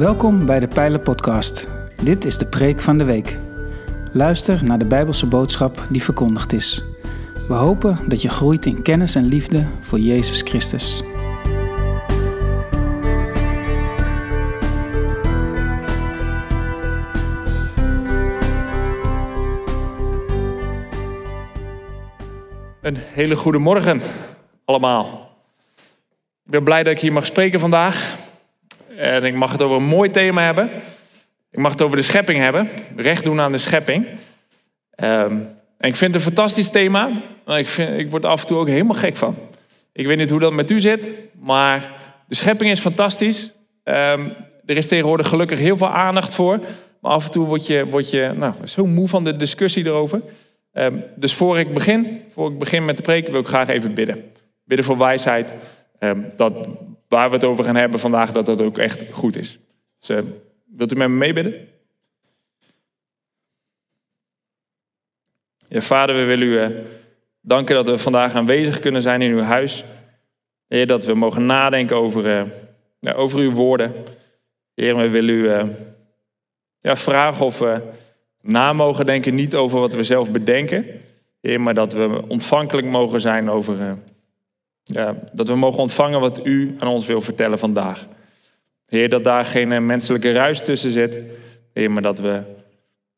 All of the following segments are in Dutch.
Welkom bij de Pijlen Podcast. Dit is de preek van de week. Luister naar de Bijbelse boodschap die verkondigd is. We hopen dat je groeit in kennis en liefde voor Jezus Christus. Een hele goede morgen allemaal. Ik ben blij dat ik hier mag spreken vandaag. En ik mag het over een mooi thema hebben. Ik mag het over de schepping hebben. Recht doen aan de schepping. Ehm, en ik vind het een fantastisch thema. Ik, vind, ik word af en toe ook helemaal gek van. Ik weet niet hoe dat met u zit. Maar de schepping is fantastisch. Ehm, er is tegenwoordig gelukkig heel veel aandacht voor. Maar af en toe word je, word je nou, zo moe van de discussie erover. Ehm, dus voor ik begin, voor ik begin met de preek, wil ik graag even bidden. Bidden voor wijsheid. Dat waar we het over gaan hebben vandaag, dat dat ook echt goed is. Dus, eh, wilt u met me meebidden? Ja, vader, we willen u uh, danken dat we vandaag aanwezig kunnen zijn in uw huis. Heer, dat we mogen nadenken over, uh, ja, over uw woorden. Heer, we willen u ja, vragen of we na mogen denken, niet over wat we zelf bedenken, Heer, maar dat we ontvankelijk mogen zijn over ja, dat we mogen ontvangen wat u aan ons wil vertellen vandaag. Heer, dat daar geen eh, menselijke ruis tussen zit. Heer, maar dat we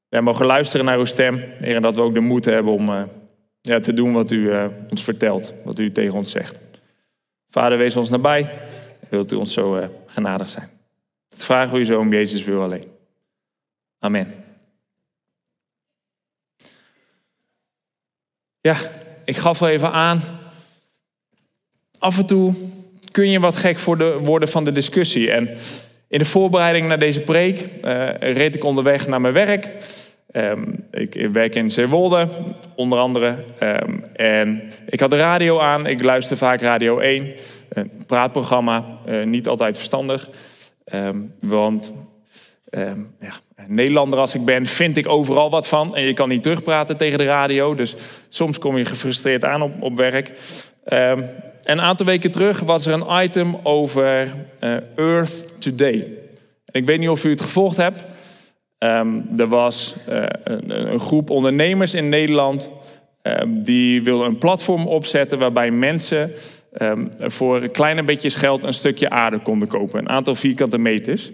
ja, mogen luisteren naar uw stem. Heer, en dat we ook de moed hebben om uh, ja, te doen wat u uh, ons vertelt. Wat u tegen ons zegt. Vader, wees ons nabij. Wilt u ons zo genadig zijn. Dat vragen we u zo om Jezus wil alleen. Amen. Ja, ik gaf al even aan af en toe kun je wat gek voor de, worden van de discussie. En in de voorbereiding naar deze preek uh, reed ik onderweg naar mijn werk. Um, ik werk in Zeewolde, onder andere. Um, en ik had de radio aan. Ik luister vaak Radio 1. Een praatprogramma, uh, niet altijd verstandig. Um, want ja, Nederlander als ik ben, vind ik overal wat van. En je kan niet terugpraten tegen de radio. Dus soms kom je gefrustreerd aan op, op werk. Een aantal weken terug was er een item over uh, Earth Today. Ik weet niet of u het gevolgd hebt. Um, er was uh, een, een, groep ondernemers in Nederland. Um, die wilden een platform opzetten waarbij mensen um, voor kleine beetjes geld een stukje aarde konden kopen. Een aantal vierkante meters.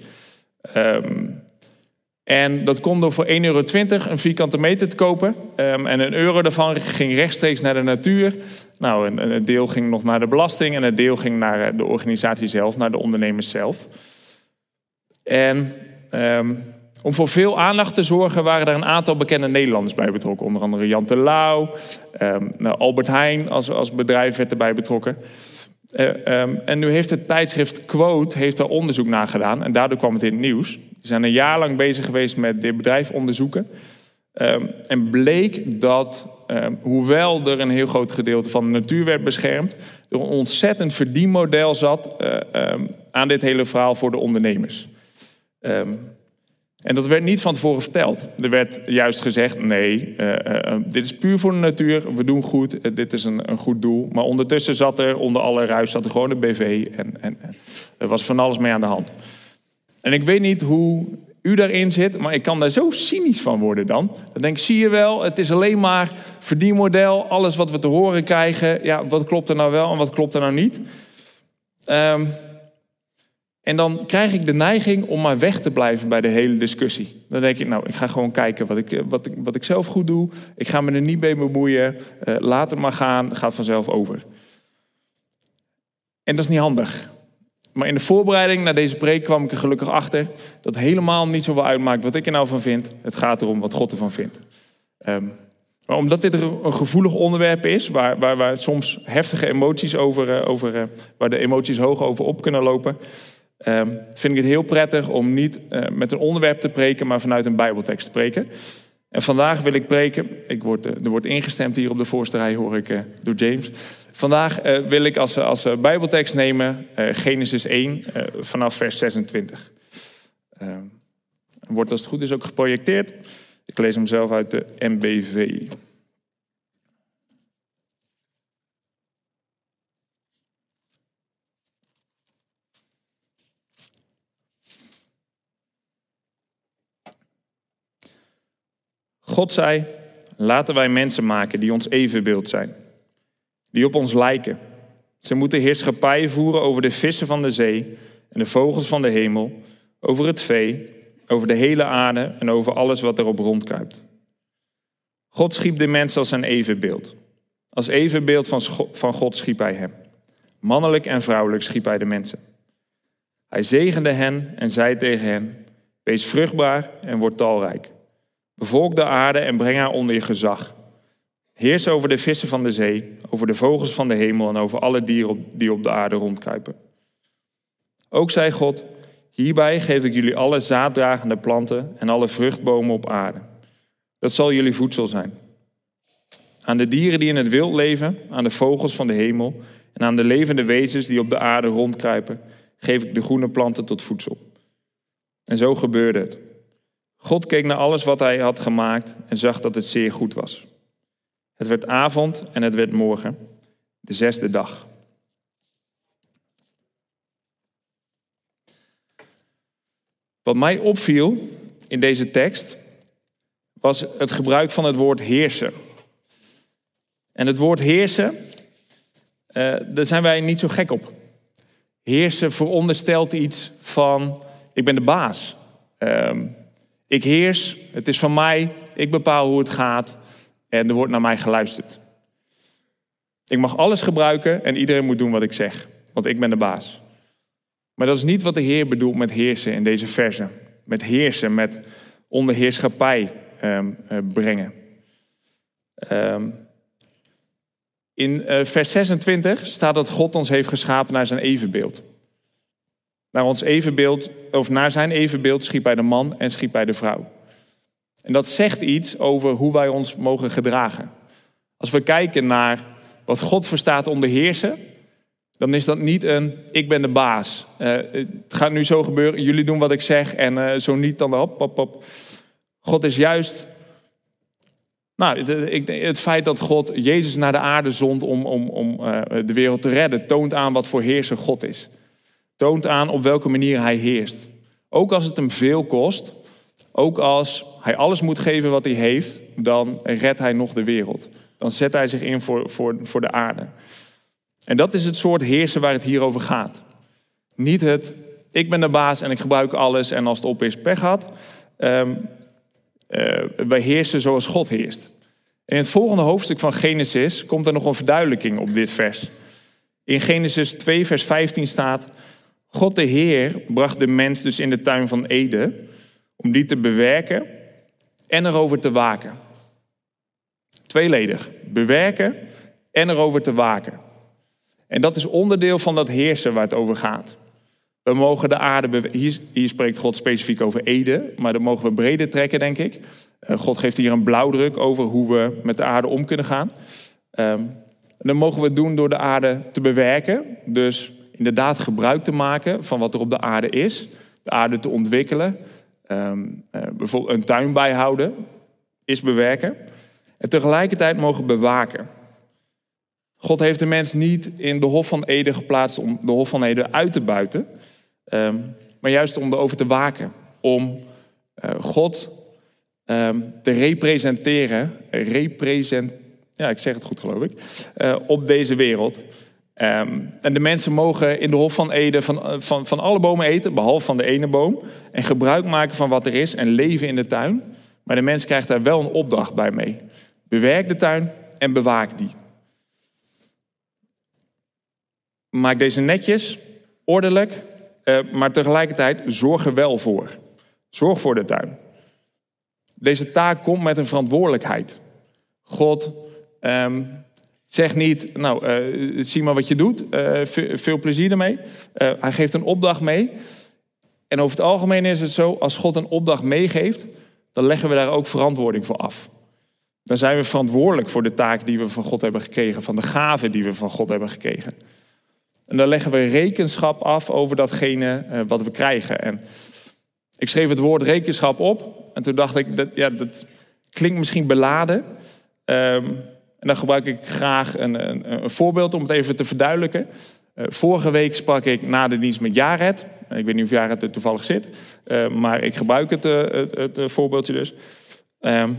En dat kon door voor 1,20 euro een vierkante meter te kopen. Um, en een euro daarvan ging rechtstreeks naar de natuur. Nou, een, deel ging nog naar de belasting en een deel ging naar eh, de organisatie zelf, naar de ondernemers zelf. En um, om voor veel aandacht te zorgen waren er een aantal bekende Nederlanders bij betrokken. Onder andere Jan Terlouw, um, nou, Albert Heijn als, als bedrijf werd erbij betrokken. Uh, en nu heeft het tijdschrift Quote heeft daar onderzoek naar gedaan en daardoor kwam het in het nieuws. Zijn een jaar lang bezig geweest met dit bedrijf onderzoeken. Um, en bleek dat, um, hoewel er een heel groot gedeelte van de natuur werd beschermd, er een ontzettend verdienmodel zat uh, um, aan dit hele verhaal voor de ondernemers. en dat werd niet van tevoren verteld. Er werd juist gezegd: nee, uh, uh, dit is puur voor de natuur, we doen goed, dit is een, een, goed doel. Maar ondertussen zat er, onder alle ruis, zat er gewoon een BV en, en er was van alles mee aan de hand. En ik weet niet hoe u daarin zit, maar ik kan daar zo cynisch van worden dan. Dan denk ik, zie je wel, het is alleen maar verdienmodel, alles wat we te horen krijgen. Ja, wat klopt er nou wel en wat klopt er nou niet? Um, en dan krijg ik de neiging om maar weg te blijven bij de hele discussie. Dan denk ik, nou, ik ga gewoon kijken wat ik, wat ik, wat ik zelf goed doe. Ik ga me er niet mee bemoeien. Uh, laat het maar gaan, gaat vanzelf over. En dat is niet handig. Maar in de voorbereiding naar deze preek kwam ik er gelukkig achter dat helemaal niet zoveel uitmaakt wat ik er nou van vind. Het gaat erom wat God ervan vindt. Maar omdat dit een gevoelig onderwerp is, waar, waar, waar soms heftige emoties over, uh, over uh, waar de emoties hoog over op kunnen lopen, um, vind ik het heel prettig om niet uh, met een onderwerp te preken, maar vanuit een Bijbeltekst te preken. En vandaag wil ik preken, ik word, er wordt ingestemd hier op de voorste rij, hoor ik door James. Vandaag uh, wil ik als, als Bijbeltekst nemen Genesis 1 vanaf vers 26. Ehm, wordt als het goed is ook geprojecteerd. Ik lees hem zelf uit de MBV. God zei, laten wij mensen maken die ons evenbeeld zijn. Die op ons lijken. Ze moeten heerschappij voeren over de vissen van de zee en de vogels van de hemel, over het vee, over de hele aarde en over alles wat erop rondkruipt. God schiep de mens als zijn evenbeeld. Als evenbeeld van God schiep hij hem. Mannelijk en vrouwelijk schiep hij de mensen. Hij zegende hen en zei tegen hen: Wees vruchtbaar en word talrijk. Bevolk de aarde en breng haar onder je gezag. Heers over de vissen van de zee, over de vogels van de hemel en over alle dieren die op de aarde rondkruipen. Ook zei God: Hierbij geef ik jullie alle zaaddragende planten en alle vruchtbomen op aarde. Dat zal jullie voedsel zijn. Aan de dieren die in het wild leven, aan de vogels van de hemel en aan de levende wezens die op de aarde rondkruipen, geef ik de groene planten tot voedsel. En zo gebeurde het. God keek naar alles wat hij had gemaakt en zag dat het zeer goed was. Het werd avond en het werd morgen, de zesde dag. Wat mij opviel in deze tekst was het gebruik van het woord heersen. En het woord heersen, uh, daar zijn wij niet zo gek op. Heersen veronderstelt iets van, ik ben de baas. Uh, ik heers, het is van mij, ik bepaal hoe het gaat en er wordt naar mij geluisterd. Ik mag alles gebruiken en iedereen moet doen wat ik zeg, want ik ben de baas. Maar dat is niet wat de Heer bedoelt met heersen in deze verse. Met heersen, met onderheerschappij um, brengen. Um, in uh, vers 26 staat dat God ons heeft geschapen naar zijn evenbeeld. Naar ons evenbeeld, of naar zijn evenbeeld schiep hij de man en schiep hij de vrouw. En dat zegt iets over hoe wij ons mogen gedragen. Als we kijken naar wat God verstaat onder heersen, dan is dat niet een ik ben de baas. Uh, het gaat nu zo gebeuren, jullie doen wat ik zeg en uh, zo niet dan hop, hop, hop. God is juist. Nou, het, het, feit dat God Jezus naar de aarde zond om, om, om de wereld te redden, toont aan wat voor heerser God is. Toont aan op welke manier hij heerst. Ook als het hem veel kost, ook als hij alles moet geven wat hij heeft, dan redt hij nog de wereld. Dan zet hij zich in voor, voor, voor de aarde. En dat is het soort heersen waar het hier over gaat. Niet het, ik ben de baas en ik gebruik alles en als het op is, pech had. Um, uh, wij heersen zoals God heerst. In het volgende hoofdstuk van Genesis komt er nog een verduidelijking op dit vers. In Genesis 2, vers 15 staat: God de Heer bracht de mens dus in de tuin van Eden om die te bewerken en erover te waken. Tweeledig, bewerken en erover te waken. En dat is onderdeel van dat heersen waar het over gaat. We mogen de aarde, hier, hier spreekt God specifiek over Eden, maar dat mogen we breder trekken, denk ik. Uh, God geeft hier een blauwdruk over hoe we met de aarde om kunnen gaan. Um, dan mogen we doen door de aarde te bewerken. Dus inderdaad gebruik te maken van wat er op de aarde is. De aarde te ontwikkelen. Um, uh, bijvoorbeeld een tuin bijhouden is bewerken. En tegelijkertijd mogen bewaken. God heeft de mens niet in de Hof van Eden geplaatst om de Hof van Eden uit te buiten, um, maar juist om erover te waken. Om uh, God um, te representeren, represent, ja, ik zeg het goed geloof ik, uh, op deze wereld. Um, en de mensen mogen in de Hof van Eden van, eh, van, van alle bomen eten, behalve van de ene boom, en gebruik maken van wat er is en leven in de tuin. Maar de mens krijgt daar wel een opdracht bij mee. Bewerk de tuin en bewaak die. Maak deze netjes, ordelijk, uh, maar tegelijkertijd zorg er wel voor. Zorg voor de tuin. Deze taak komt met een verantwoordelijkheid. God um, zegt niet, nou, uh, zie maar wat je doet, uh, veel plezier ermee. hij geeft een opdracht mee. En over het algemeen is het zo, als God een opdracht meegeeft, dan leggen we daar ook verantwoording voor af. Dan zijn we verantwoordelijk voor de taak die we van God hebben gekregen, van de gaven die we van God hebben gekregen. En dan leggen we rekenschap af over datgene wat we krijgen. En ik schreef het woord rekenschap op. En toen dacht ik, dat, ja, dat klinkt misschien beladen. Um, en dan gebruik ik graag een, een, een, voorbeeld om het even te verduidelijken. Uh, vorige week sprak ik na de dienst met Jared. Ik weet niet of Jared er toevallig zit. Uh, maar ik gebruik het, het, het voorbeeldje dus. Um,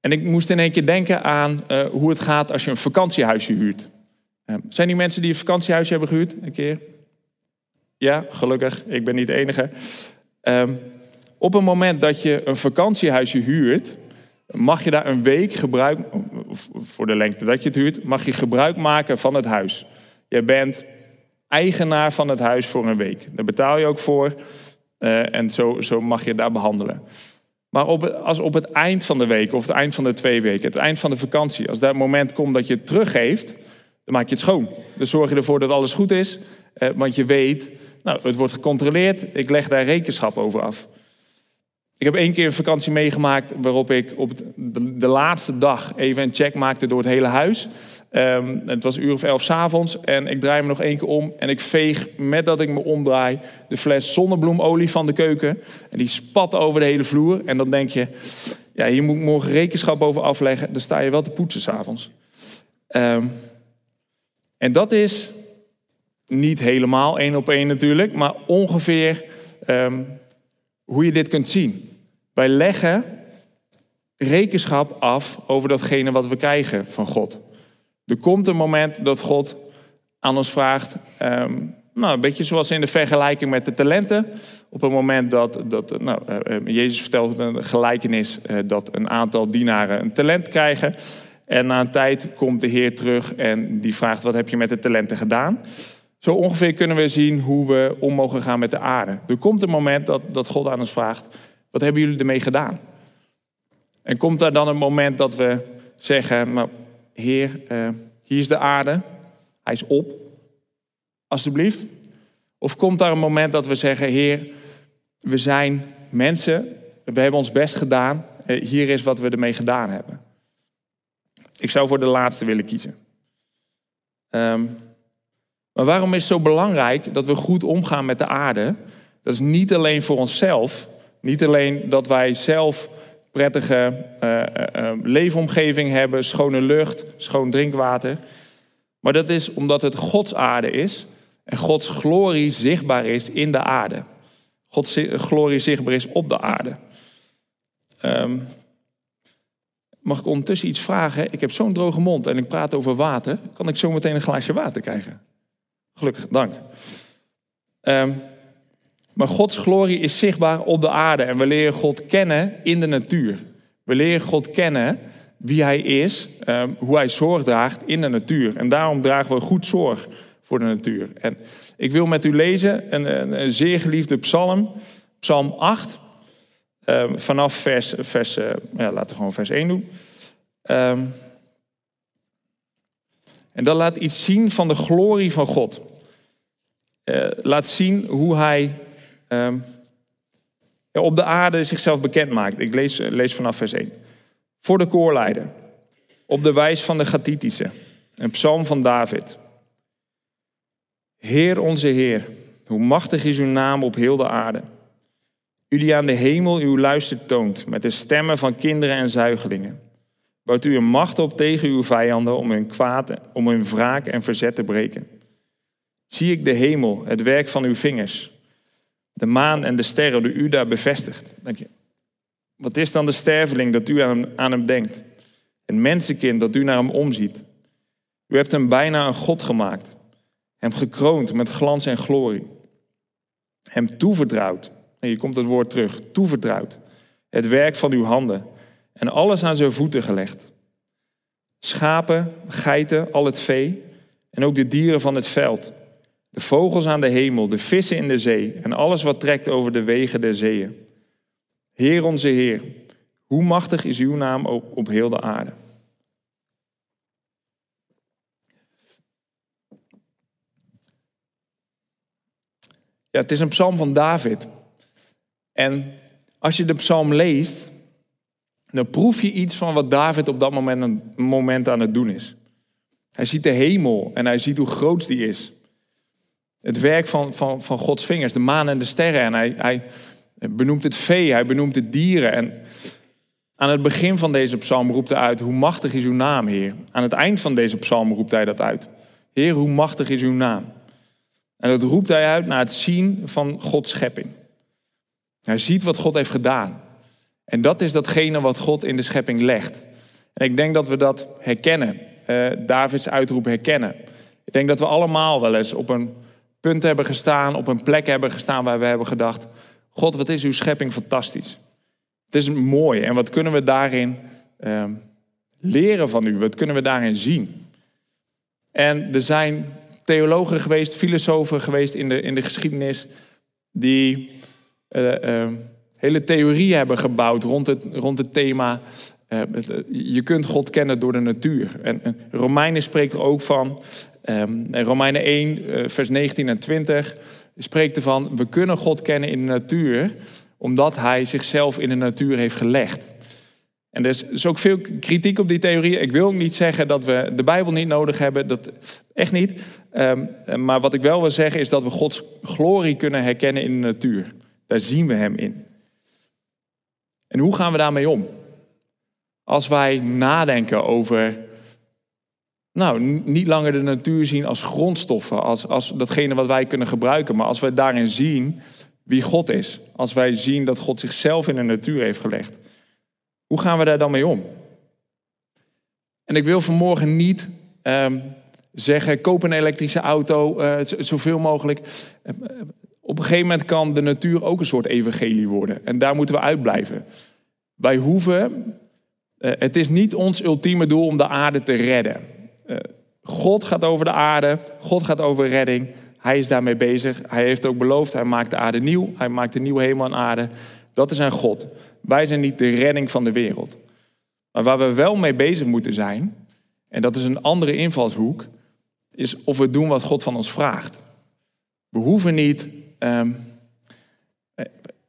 En ik moest in één keer denken aan hoe het gaat als je een vakantiehuisje huurt. Uh, zijn die mensen die een vakantiehuisje hebben gehuurd? Een keer? Ja, gelukkig. Ik ben niet de enige. Uh, op het moment dat je een vakantiehuisje huurt, mag je daar een week gebruik, voor de lengte dat je het huurt, mag je gebruik maken van het huis. Je bent eigenaar van het huis voor een week. Daar betaal je ook voor uh, en zo, zo mag je daar behandelen. Maar op, als op het eind van de week of het eind van de twee weken, het eind van de vakantie, als dat moment komt dat je het teruggeeft, dan maak je het schoon. Dan zorg je ervoor dat alles goed is, uh, want je weet, nou, het wordt gecontroleerd, ik leg daar rekenschap over af. Ik heb één keer een vakantie meegemaakt waarop ik op de, laatste dag even een check maakte door het hele huis. Um, het was een uur of elf s avonds en ik draai me nog één keer om en ik veeg met dat ik me omdraai de fles zonnebloemolie van de keuken. En die spat over de hele vloer. En dan denk je, ja, hier moet ik morgen rekenschap over afleggen. Dan sta je wel te poetsen s'avonds. Um, en dat is niet helemaal één op één natuurlijk, maar ongeveer um, hoe je dit kunt zien. Wij leggen rekenschap af over datgene wat we krijgen van God. Er komt een moment dat God aan ons vraagt, um, nou, een beetje zoals in de vergelijking met de talenten. Op het moment dat, dat nou, uh, Jezus vertelt een gelijkenis uh, dat een aantal dienaren een talent krijgen. En na een tijd komt de Heer terug en die vraagt, wat heb je met de talenten gedaan? Zo ongeveer kunnen we zien hoe we om mogen gaan met de aarde. Er komt een moment dat, dat God aan ons vraagt: wat hebben jullie ermee gedaan? En komt daar dan een moment dat we zeggen: maar Heer, uh, hier is de aarde, hij is op, alstublieft? Of komt daar een moment dat we zeggen: Heer, we zijn mensen, we hebben ons best gedaan, uh, hier is wat we ermee gedaan hebben? Ik zou voor de laatste willen kiezen. Um, maar waarom is het zo belangrijk dat we goed omgaan met de aarde? Dat is niet alleen voor onszelf, niet alleen dat wij zelf prettige uh, uh, leefomgeving hebben, schone lucht, schoon drinkwater. Maar dat is omdat het Gods aarde is en Gods glorie zichtbaar is in de aarde. Gods glorie zichtbaar is op de aarde. Um, mag ik ondertussen iets vragen? Ik heb zo'n droge mond en ik praat over water. Kan ik zo meteen een glaasje water krijgen? Gelukkig, dank. Um, maar Gods glorie is zichtbaar op de aarde en we leren God kennen in de natuur. We leren God kennen wie Hij is, um, hoe Hij zorg draagt in de natuur. En daarom dragen we goed zorg voor de natuur. En ik wil met u lezen een, een, zeer geliefde psalm, psalm 8, um, vanaf vers, vers uh, ja, laten we gewoon vers 1 doen. En dat laat iets zien van de glorie van God. Uh, laat zien hoe hij um, op de aarde zichzelf bekend maakt. Ik lees, lees vanaf vers 1. Voor de koorleider. Op de wijs van de Gathitische. Een psalm van David. Heer onze Heer, hoe machtig is uw naam op heel de aarde. U die aan de hemel uw luister toont met de stemmen van kinderen en zuigelingen. Bouwt u een macht op tegen uw vijanden om hun kwaad, om hun wraak en verzet te breken. Zie ik de hemel, het werk van uw vingers, de maan en de sterren die u daar bevestigt. Denk je, wat is dan de sterveling dat u aan hem, aan hem denkt? Een mensenkind dat u naar hem omziet. U hebt hem bijna een God gemaakt, hem gekroond met glans en glorie. Hem toevertrouwd, en hier komt het woord terug, toevertrouwd, het werk van uw handen en alles aan zijn voeten gelegd. Schapen, geiten, al het vee en ook de dieren van het veld. De vogels aan de hemel, de vissen in de zee en alles wat trekt over de wegen der zeeën. Heer onze Heer, hoe machtig is uw naam op, op heel de aarde. Ja, het is een psalm van David. En als je de psalm leest, dan proef je iets van wat David op dat moment, moment aan het doen is. Hij ziet de hemel en hij ziet hoe groot die is. Het werk van, van, van Gods vingers, de maan en de sterren. En hij, hij benoemt het vee, hij benoemt de dieren. En aan het begin van deze psalm roept hij uit, hoe machtig is uw naam, Heer. Aan het eind van deze psalm roept hij dat uit. Heer, hoe machtig is uw naam. En dat roept hij uit naar het zien van Gods schepping. Hij ziet wat God heeft gedaan. En dat is datgene wat God in de schepping legt. En ik denk dat we dat herkennen. Uh, Davids uitroep herkennen. Ik denk dat we allemaal wel eens op een punt hebben gestaan, op een plek hebben gestaan waar we hebben gedacht: God, wat is uw schepping fantastisch. Het is mooi en wat kunnen we daarin uh, leren van u? Wat kunnen we daarin zien? En er zijn theologen geweest, filosofen geweest in de, in de geschiedenis, die uh, hele theorieën hebben gebouwd rond het, rond het thema. Uh, je kunt God kennen door de natuur. En, en Romeinen spreekt er ook van. Um, Romeinen 1, vers 19 en 20 spreekt ervan: we kunnen God kennen in de natuur, omdat Hij zichzelf in de natuur heeft gelegd. En er is ook veel kritiek op die theorie. Ik wil niet zeggen dat we de Bijbel niet nodig hebben. Dat, echt niet. Ehm, maar wat ik wel wil zeggen is dat we Gods glorie kunnen herkennen in de natuur. Daar zien we Hem in. En hoe gaan we daarmee om? Als wij nadenken over, nou, niet langer de natuur zien als grondstoffen, als, als datgene wat wij kunnen gebruiken, maar als wij daarin zien wie God is. Als wij zien dat God zichzelf in de natuur heeft gelegd. Hoe gaan we daar dan mee om? En ik wil vanmorgen niet um, zeggen, koop een elektrische auto, uh, zoveel mogelijk. Op een gegeven moment kan de natuur ook een soort evangelie worden. En daar moeten we uitblijven. Wij hoeven, uh, het is niet ons ultieme doel om de aarde te redden. God gaat over de aarde, God gaat over redding. Hij is daarmee bezig. Hij heeft ook beloofd, hij maakt de aarde nieuw. Hij maakt een nieuwe hemel en aarde. Dat is zijn God. Wij zijn niet de redding van de wereld. Maar waar we wel mee bezig moeten zijn, en dat is een andere invalshoek, is of we doen wat God van ons vraagt. We hoeven niet um,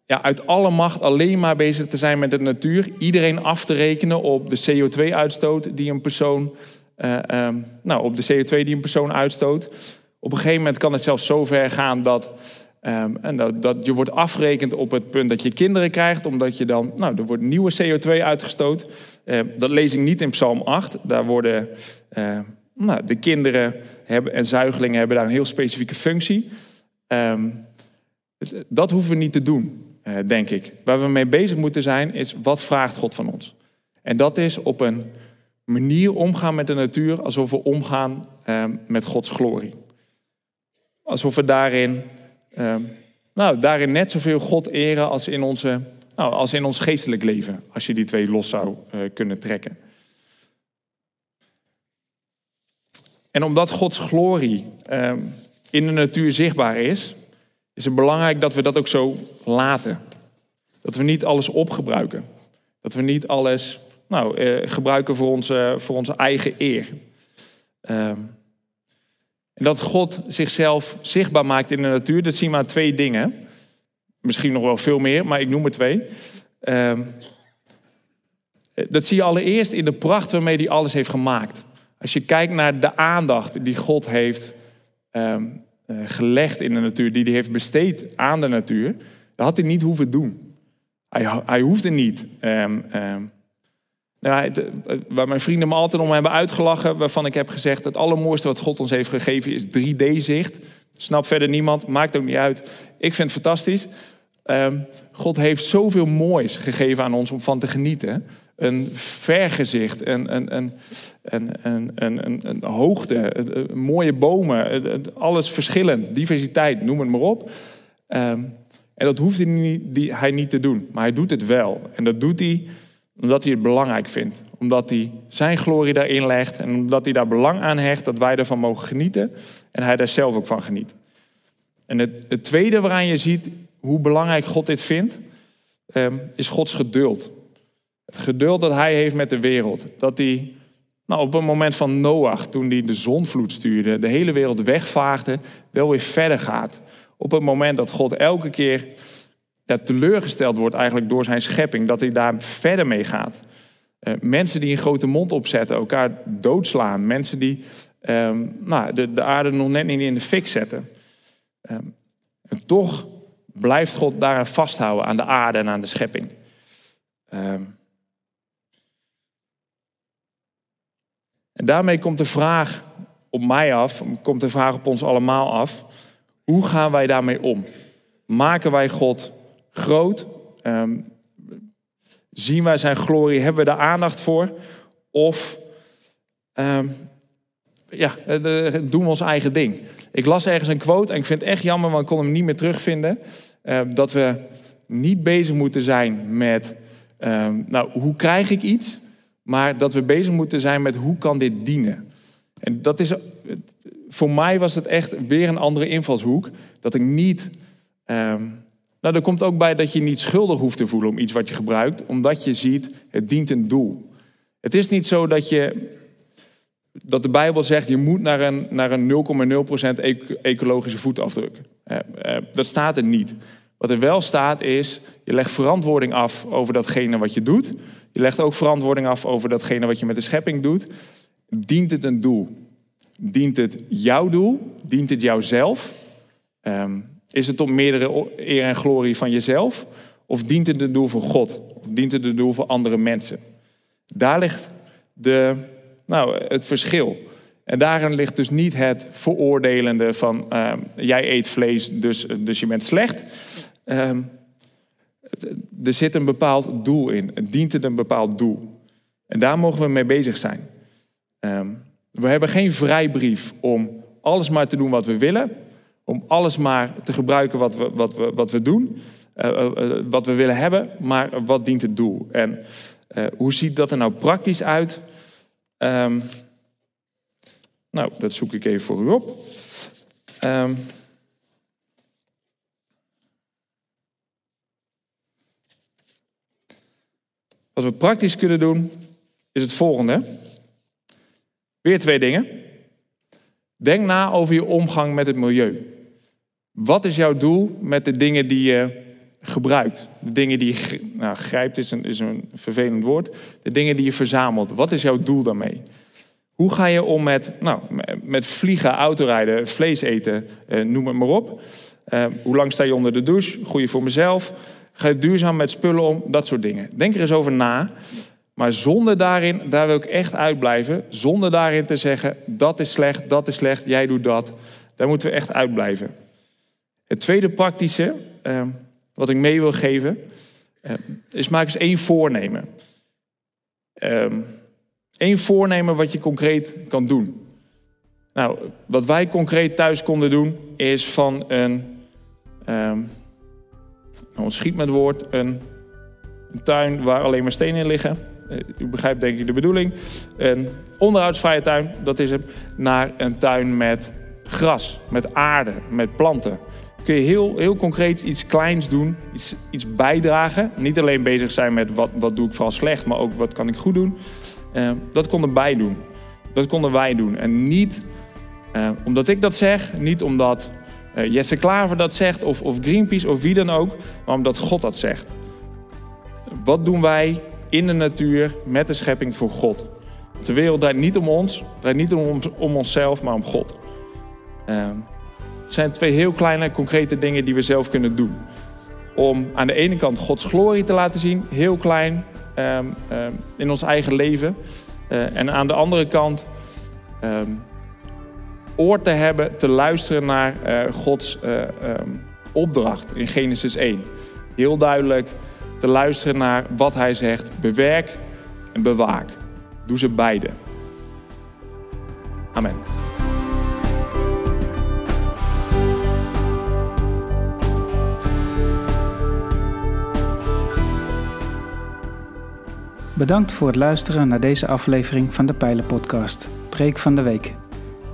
ja, uit alle macht alleen maar bezig te zijn met de natuur. Iedereen af te rekenen op de CO2-uitstoot die een persoon, uh, um, nou, op de CO2 die een persoon uitstoot. Op een gegeven moment kan het zelfs zo ver gaan dat Um, en dat, je wordt afgerekend op het punt dat je kinderen krijgt, omdat je dan, nou, er wordt nieuwe CO2 uitgestoot. Dat lees ik niet in Psalm 8. Daar worden, nou, de kinderen hebben, en zuigelingen hebben daar een heel specifieke functie. Um, dat hoeven we niet te doen, uh, denk ik. Waar we mee bezig moeten zijn, is wat vraagt God van ons? En dat is op een manier omgaan met de natuur alsof we omgaan met Gods glorie. Alsof we daarin Ehm, nou, daarin net zoveel God eren als in, onze, nou, als in ons geestelijk leven, als je die twee los zou uh, kunnen trekken. En omdat Gods glorie uh, in de natuur zichtbaar is, is het belangrijk dat we dat ook zo laten. Dat we niet alles opgebruiken. Dat we niet alles nou, uh, gebruiken voor onze, voor onze eigen eer. Uh, en dat God zichzelf zichtbaar maakt in de natuur, dat zien we aan twee dingen. Misschien nog wel veel meer, maar ik noem er twee. Uh, dat zie je allereerst in de pracht waarmee hij alles heeft gemaakt. Als je kijkt naar de aandacht die God heeft uh, gelegd in de natuur, die hij heeft besteed aan de natuur, dat had hij niet hoeven doen. Hij, hij hoefde niet um, ja, waar mijn vrienden me altijd om hebben uitgelachen, waarvan ik heb gezegd: het allermooiste wat God ons heeft gegeven is 3D-zicht. Snap verder niemand, maakt ook niet uit. Ik vind het fantastisch. Um, God heeft zoveel moois gegeven aan ons om van te genieten. Een vergezicht, een, een, een, een, een, een, een hoogte, mooie bomen, alles verschillend, diversiteit, noem het maar op. Um, en dat hoeft hij niet, die, hij niet te doen, maar hij doet het wel. En dat doet hij omdat hij het belangrijk vindt. Omdat hij zijn glorie daarin legt. En omdat hij daar belang aan hecht dat wij ervan mogen genieten. En hij daar zelf ook van geniet. En het, het tweede waaraan je ziet hoe belangrijk God dit vindt, um, is Gods geduld. Het geduld dat hij heeft met de wereld. Dat hij nou, op het moment van Noach, toen hij de zonvloed stuurde, de hele wereld wegvaagde, wel weer verder gaat. Op het moment dat God elke keer dat teleurgesteld wordt eigenlijk door zijn schepping, dat hij daar verder mee gaat. Uh, mensen die een grote mond opzetten, elkaar doodslaan. Mensen die um, nou, de, de, aarde nog net niet in de fik zetten. Um, en toch blijft God daaraan vasthouden, aan de aarde en aan de schepping. Um, en daarmee komt de vraag op mij af, komt de vraag op ons allemaal af. Hoe gaan wij daarmee om? Maken wij God groot? Um, zien wij zijn glorie? Hebben we daar aandacht voor? Of ehm, ja, eh, doen we ons eigen ding. Ik las ergens een quote en ik vind het echt jammer, want ik kon hem niet meer terugvinden. Uh, dat we niet bezig moeten zijn met, ehm, nou, hoe krijg ik iets? Maar dat we bezig moeten zijn met hoe kan dit dienen? En dat is, voor mij was het echt weer een andere invalshoek. Dat ik niet, ehm, nou, er komt ook bij dat je niet schuldig hoeft te voelen om iets wat je gebruikt, omdat je ziet, het dient een doel. Het is niet zo dat je dat de Bijbel zegt, je moet naar een, naar een 0,0% ecologische voetafdruk. Eh, eh, dat staat er niet. Wat er wel staat is, je legt verantwoording af over datgene wat je doet. Je legt ook verantwoording af over datgene wat je met de schepping doet. Dient het een doel? Dient het jouw doel? Dient het jouzelf? Um, is het om meerdere eer en glorie van jezelf? Of dient het een doel voor God? Of dient het een doel voor andere mensen? Daar ligt de, nou, het verschil. En daarin ligt dus niet het veroordelende van uh, jij eet vlees, dus, dus je bent slecht. Uh, er zit een bepaald doel in. Het dient het een bepaald doel. En daar mogen we mee bezig zijn. Uh, we hebben geen vrijbrief om alles maar te doen wat we willen. Om alles maar te gebruiken wat we, wat we, wat we doen. Uh, wat we willen hebben. Maar wat dient het doel? En hoe ziet dat er nou praktisch uit? Um, nou, dat zoek ik even voor u op. Um, praktisch kunnen doen, is het volgende. Weer twee dingen. Denk na over je omgang met het milieu. Wat is jouw doel met de dingen die je gebruikt? De dingen die je nou, grijpt is een, is een vervelend woord. De dingen die je verzamelt. Wat is jouw doel daarmee? Hoe ga je om met, nou, met vliegen, autorijden, vlees eten, eh, noem het maar op. Eh, hoe lang sta je onder de douche? Goeie voor mezelf. Ga je duurzaam met spullen om? Dat soort dingen. Denk er eens over na. Maar zonder daarin, daar wil ik echt uitblijven. Zonder daarin te zeggen, dat is slecht, dat is slecht, jij doet dat. Daar moeten we echt uitblijven. Het tweede praktische, eh, wat ik mee wil geven, eh, is maak eens één voornemen. Ehm, Eén voornemen wat je concreet kan doen. Nou, wat wij concreet thuis konden doen, is van een, um, nou, schiet met woord, een, tuin waar alleen maar stenen in liggen. Uh, u begrijpt denk ik de bedoeling. Een onderhoudsvrije tuin, dat is het, naar een tuin met gras, met aarde, met planten. Kun je heel, heel concreet iets kleins doen, iets, iets bijdragen. Niet alleen bezig zijn met wat, wat doe ik vooral slecht, maar ook wat kan ik goed doen. Uh, dat konden wij doen. Dat konden wij doen. En niet uh, omdat ik dat zeg, niet omdat Jesse Klaver dat zegt of, of Greenpeace of wie dan ook, maar omdat God dat zegt. Wat doen wij in de natuur met de schepping voor God? De wereld draait niet om ons, draait niet om, om onszelf, maar om God. het zijn twee heel kleine, concrete dingen die we zelf kunnen doen. Om aan de ene kant Gods glorie te laten zien, heel klein, um, um, in ons eigen leven. Uh, en aan de andere kant oor te hebben, te luisteren naar uh, Gods uh, opdracht in Genesis 1. Heel duidelijk te luisteren naar wat hij zegt. Bewerk en bewaak. Doe ze beide. Amen. Bedankt voor het luisteren naar deze aflevering van de Pijlen Podcast, Preek van de Week.